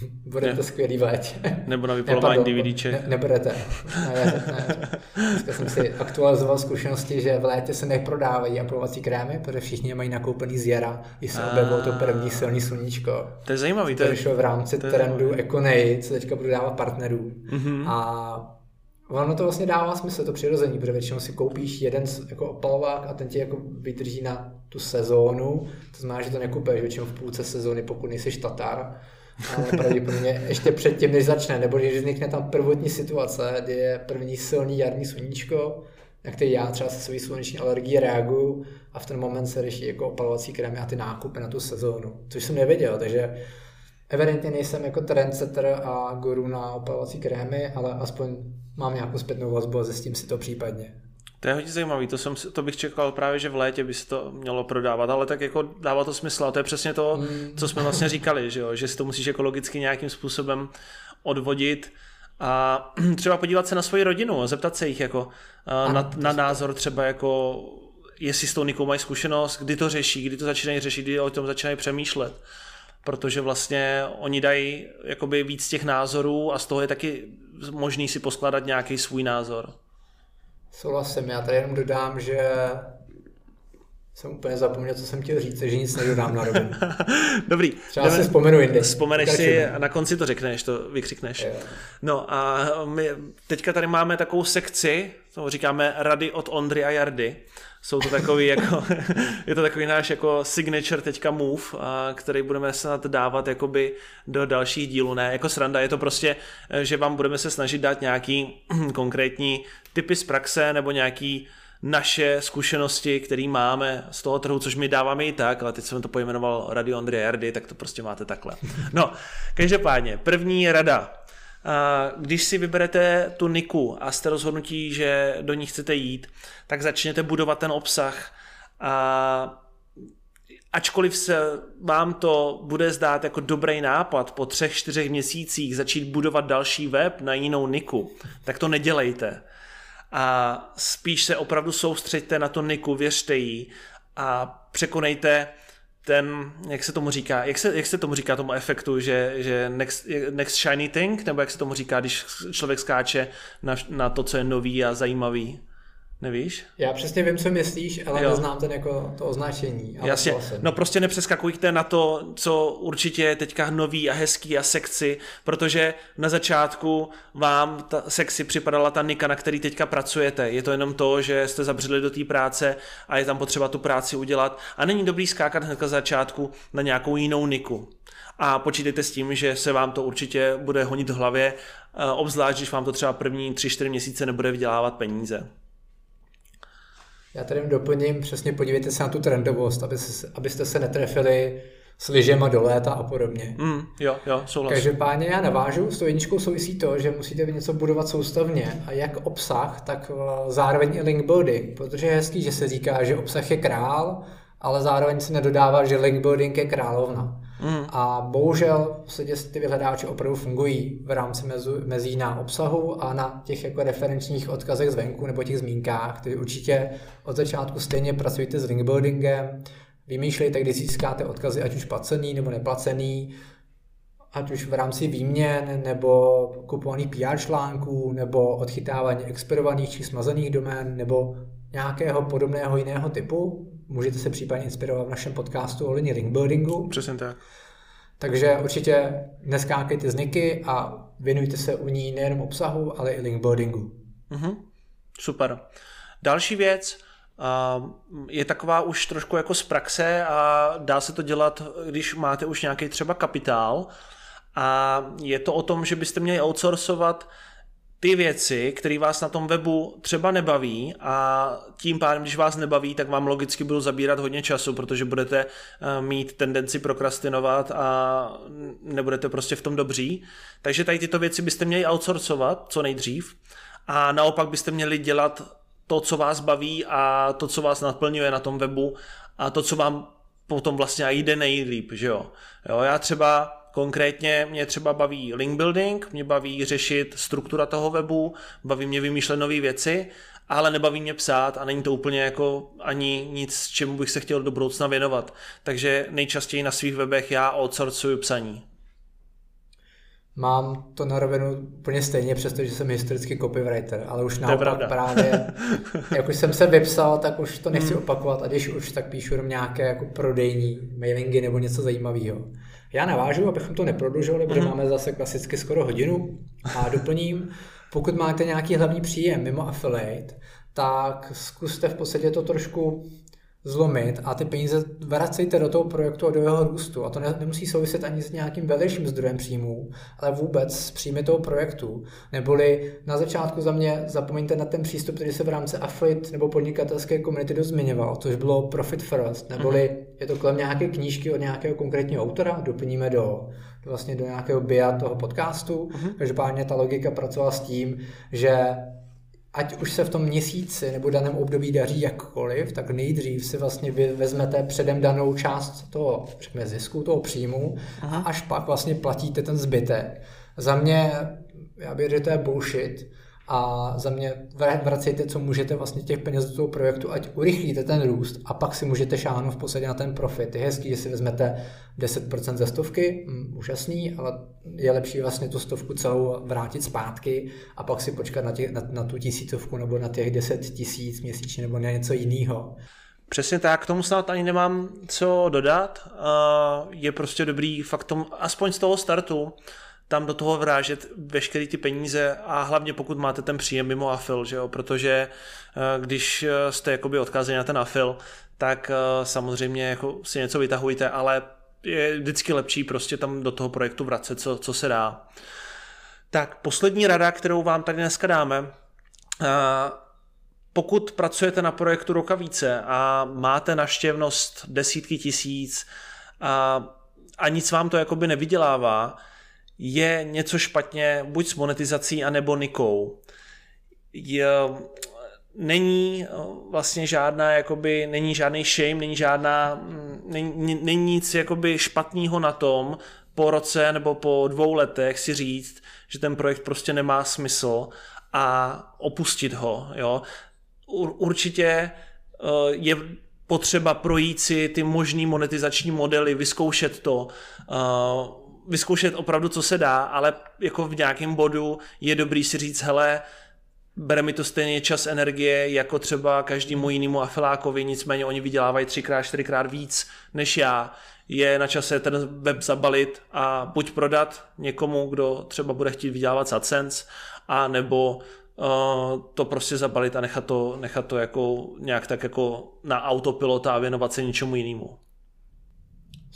budete skvělý v létě. Nebo na vypalování DVDček. Ne, nebudete. Ne, ne. Dneska jsem si aktualizoval zkušenosti, že v létě se neprodávají aplovací krémy, protože všichni mají nakoupený z jara, když se objevilo to první silný sluníčko. To je zajímavý. To, to je, v rámci to trendu Econej, co teďka budu dávat partnerů. Mm-hmm. A Ono to vlastně dává smysl, to přirození, protože většinou si koupíš jeden jako opalovák a ten ti jako vydrží na tu sezónu. To znamená, že to nekupuješ většinou v půlce sezóny, pokud nejsi Tatar. Ale pravděpodobně ještě předtím, než začne, nebo když vznikne tam prvotní situace, kdy je první silný jarní sluníčko, na který já třeba se svojí sluneční alergií reaguju a v ten moment se řeší jako opalovací krémy a ty nákupy na tu sezónu, což jsem nevěděl, takže evidentně nejsem jako trendsetter a guru na opalovací krémy, ale aspoň mám nějakou zpětnou vazbu a zjistím si to případně. To je hodně zajímavý, to, jsem, to bych čekal právě, že v létě by se to mělo prodávat, ale tak jako dává to smysl a to je přesně to, mm. co jsme vlastně říkali, že, jo? že si to musíš ekologicky nějakým způsobem odvodit a třeba podívat se na svoji rodinu a zeptat se jich jako na, na názor třeba jako jestli s tou Nikou mají zkušenost, kdy to řeší, kdy to začínají řešit, kdy o tom začínají přemýšlet. Protože vlastně oni dají jakoby víc těch názorů a z toho je taky možný si poskládat nějaký svůj názor. Souhlasím, já tady jenom dodám, že jsem úplně zapomněl, co jsem chtěl říct, že nic nedodám na rovinu. Dobrý. Třeba si vzpomenu jindy. Vzpomeneš si a na konci to řekneš, to vykřikneš. Je. No a my teďka tady máme takovou sekci, to říkáme Rady od Ondry a Jardy. Jsou to takový jako, je to takový náš jako signature teďka move, a, který budeme snad dávat jakoby do dalších dílů. Ne, jako sranda, je to prostě, že vám budeme se snažit dát nějaký konkrétní typy z praxe nebo nějaký naše zkušenosti, které máme z toho trhu, což my dáváme i tak, ale teď jsem to pojmenoval Radio Andrea Jardy, tak to prostě máte takhle. No, každopádně, první rada. Když si vyberete tu niku a jste rozhodnutí, že do ní chcete jít, tak začněte budovat ten obsah. A ačkoliv se vám to bude zdát jako dobrý nápad po třech, čtyřech měsících začít budovat další web na jinou niku, tak to nedělejte. A spíš se opravdu soustřeďte na to niku, věřte jí a překonejte ten, jak se tomu říká, jak se, jak se tomu říká tomu efektu, že, že next, next shiny thing, nebo jak se tomu říká, když člověk skáče na, na to, co je nový a zajímavý. Nevíš? Já přesně vím, co myslíš, ale jo. neznám ten jako to označení. Ale Jasně, no prostě nepřeskakujte na to, co určitě je teďka nový a hezký a sexy, protože na začátku vám ta sexy připadala ta nika, na který teďka pracujete. Je to jenom to, že jste zabředli do té práce a je tam potřeba tu práci udělat a není dobrý skákat hned na začátku na nějakou jinou niku. A počítejte s tím, že se vám to určitě bude honit v hlavě, eh, obzvlášť, když vám to třeba první 3-4 měsíce nebude vydělávat peníze. Já tady doplním, přesně podívejte se na tu trendovost, aby se, abyste se netrefili s lyžema do léta a podobně. Mm, jo, jo, souhlasím. Každopádně já navážu, s tou jedničkou souvisí to, že musíte něco budovat soustavně a jak obsah, tak eh, zároveň i link building, protože je hezký, že se říká, že obsah je král, ale zároveň se nedodává, že link building je královna. Mm. A bohužel v ty vyhledáče opravdu fungují v rámci mezu, mezí na obsahu a na těch jako referenčních odkazech zvenku nebo těch zmínkách, které určitě od začátku stejně pracujete s linkbuildingem, vymýšlejte, kdy získáte odkazy, ať už placený nebo neplacený, ať už v rámci výměn, nebo kupovaných PR článků, nebo odchytávání expirovaných či smazaných domén, nebo nějakého podobného jiného typu. Můžete se případně inspirovat v našem podcastu o linii ringbuildingu. Přesně tak. Takže určitě neskákejte z Niky a věnujte se u ní nejenom obsahu, ale i linkbuildingu. Mm-hmm. Super. Další věc uh, je taková už trošku jako z praxe a dá se to dělat, když máte už nějaký třeba kapitál a je to o tom, že byste měli outsourcovat ty věci, které vás na tom webu třeba nebaví a tím pádem, když vás nebaví, tak vám logicky budou zabírat hodně času, protože budete eh, mít tendenci prokrastinovat a nebudete prostě v tom dobří. Takže tady tyto věci byste měli outsourcovat co nejdřív a naopak byste měli dělat to, co vás baví a to, co vás naplňuje na tom webu a to, co vám potom vlastně jde nejlíp, že jo. jo já třeba Konkrétně mě třeba baví link building, mě baví řešit struktura toho webu, baví mě vymýšlet nové věci, ale nebaví mě psát a není to úplně jako ani nic, čemu bych se chtěl do budoucna věnovat. Takže nejčastěji na svých webech já outsourcuju psaní. Mám to na rovinu úplně stejně, přestože jsem historický copywriter, ale už naopak právě, jak už jsem se vypsal, tak už to nechci hmm. opakovat a když už, tak píšu jenom nějaké jako prodejní mailingy nebo něco zajímavého. Já navážu, abychom to neprodlužovali, protože mm-hmm. máme zase klasicky skoro hodinu a doplním, pokud máte nějaký hlavní příjem mimo affiliate, tak zkuste v podstatě to trošku zlomit a ty peníze vracejte do toho projektu a do jeho růstu. A to ne, nemusí souviset ani s nějakým vedlejším zdrojem příjmů, ale vůbec s příjmy toho projektu. Neboli na začátku za mě zapomeňte na ten přístup, který se v rámci affiliate nebo podnikatelské komunity dost zmiňoval, což bylo profit first, neboli mm-hmm. Je to kolem nějaké knížky od nějakého konkrétního autora, doplníme do, vlastně do nějakého bia toho podcastu. Mm-hmm. Každopádně ta logika pracovala s tím, že ať už se v tom měsíci nebo daném období daří jakkoliv, tak nejdřív si vlastně vy vezmete předem danou část toho řekněme, zisku, toho příjmu Aha. a až pak vlastně platíte ten zbytek. Za mě, já bych řekl, že to je bullshit, a za mě vracejte, co můžete vlastně těch peněz do toho projektu, ať urychlíte ten růst a pak si můžete šáhnout v podstatě na ten profit. Je hezký, že si vezmete 10% ze stovky, hm, úžasný, ale je lepší vlastně tu stovku celou vrátit zpátky a pak si počkat na, těch, na, na tu tisícovku nebo na těch 10 tisíc měsíčně nebo na něco jiného. Přesně tak, k tomu snad ani nemám co dodat. Je prostě dobrý fakt tom, aspoň z toho startu, tam do toho vrážet veškeré ty peníze a hlavně pokud máte ten příjem mimo afil, že jo? protože eh, když eh, jste jakoby odkázeni na ten afil, tak eh, samozřejmě jako si něco vytahujte, ale je vždycky lepší prostě tam do toho projektu vracet, co, co se dá. Tak poslední rada, kterou vám tady dneska dáme, pokud pracujete na projektu roka více a máte naštěvnost desítky tisíc a, a nic vám to jakoby nevydělává, je něco špatně buď s monetizací, anebo nikou. Je, není vlastně žádná, jakoby, není žádný shame, není žádná, není, není nic jakoby špatného na tom, po roce nebo po dvou letech si říct, že ten projekt prostě nemá smysl a opustit ho. Jo? Určitě e, je potřeba projít si ty možný monetizační modely, vyzkoušet to, e, vyzkoušet opravdu, co se dá, ale jako v nějakém bodu je dobrý si říct, hele, bere mi to stejně čas energie jako třeba každému jinému afilákovi, nicméně oni vydělávají třikrát, čtyřikrát víc než já. Je na čase ten web zabalit a buď prodat někomu, kdo třeba bude chtít vydělávat AdSense, a nebo uh, to prostě zabalit a nechat to, nechat to jako nějak tak jako na autopilota a věnovat se něčemu jinému.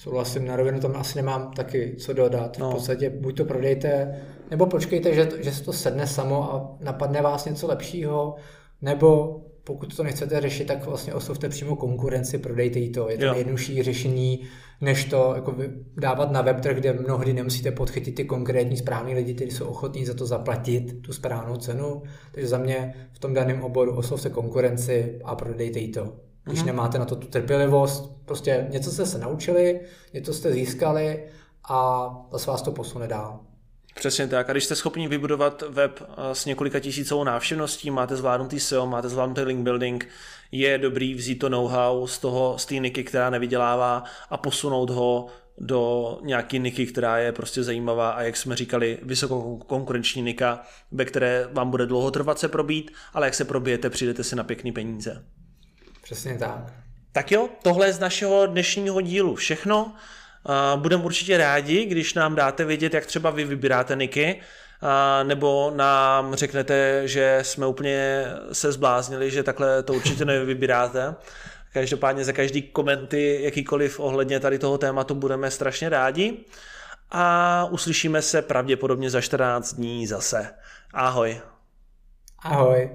Souhlasím, na rovinu tam asi nemám taky co dodat. No. V podstatě buď to prodejte, nebo počkejte, že, že se to sedne samo a napadne vás něco lepšího, nebo pokud to nechcete řešit, tak vlastně oslovte přímo konkurenci, prodejte jí to. Je to nejjednodušší řešení, než to jako dávat na web, kde mnohdy nemusíte podchytit ty konkrétní správní lidi, kteří jsou ochotní za to zaplatit tu správnou cenu. Takže za mě v tom daném oboru oslovte konkurenci a prodejte jí to když mm-hmm. nemáte na to tu trpělivost. Prostě něco jste se naučili, něco jste získali a zase vás to posune dál. Přesně tak. A když jste schopni vybudovat web eh, s několika tisícovou návštěvností, máte zvládnutý SEO, máte zvládnutý link building, je dobrý vzít to know-how z toho, z té niky, která nevydělává a posunout ho do nějaký niky, která je prostě zajímavá a jak jsme říkali, vysokokonkurenční nika, ve které vám bude dlouho trvat se probít, ale jak se probijete, přijdete si na pěkný peníze. Přesně tak. Tak jo, tohle je z našeho dnešního dílu všechno. Budeme určitě rádi, když nám dáte vědět, jak třeba vy vybíráte niky, nebo nám řeknete, že jsme úplně se zbláznili, že takhle to určitě nevybíráte. Každopádně za každý komenty, jakýkoliv ohledně tady toho tématu budeme strašně rádi. a uslyšíme se pravděpodobně za 14 dní zase. Ahoj. Ahoj.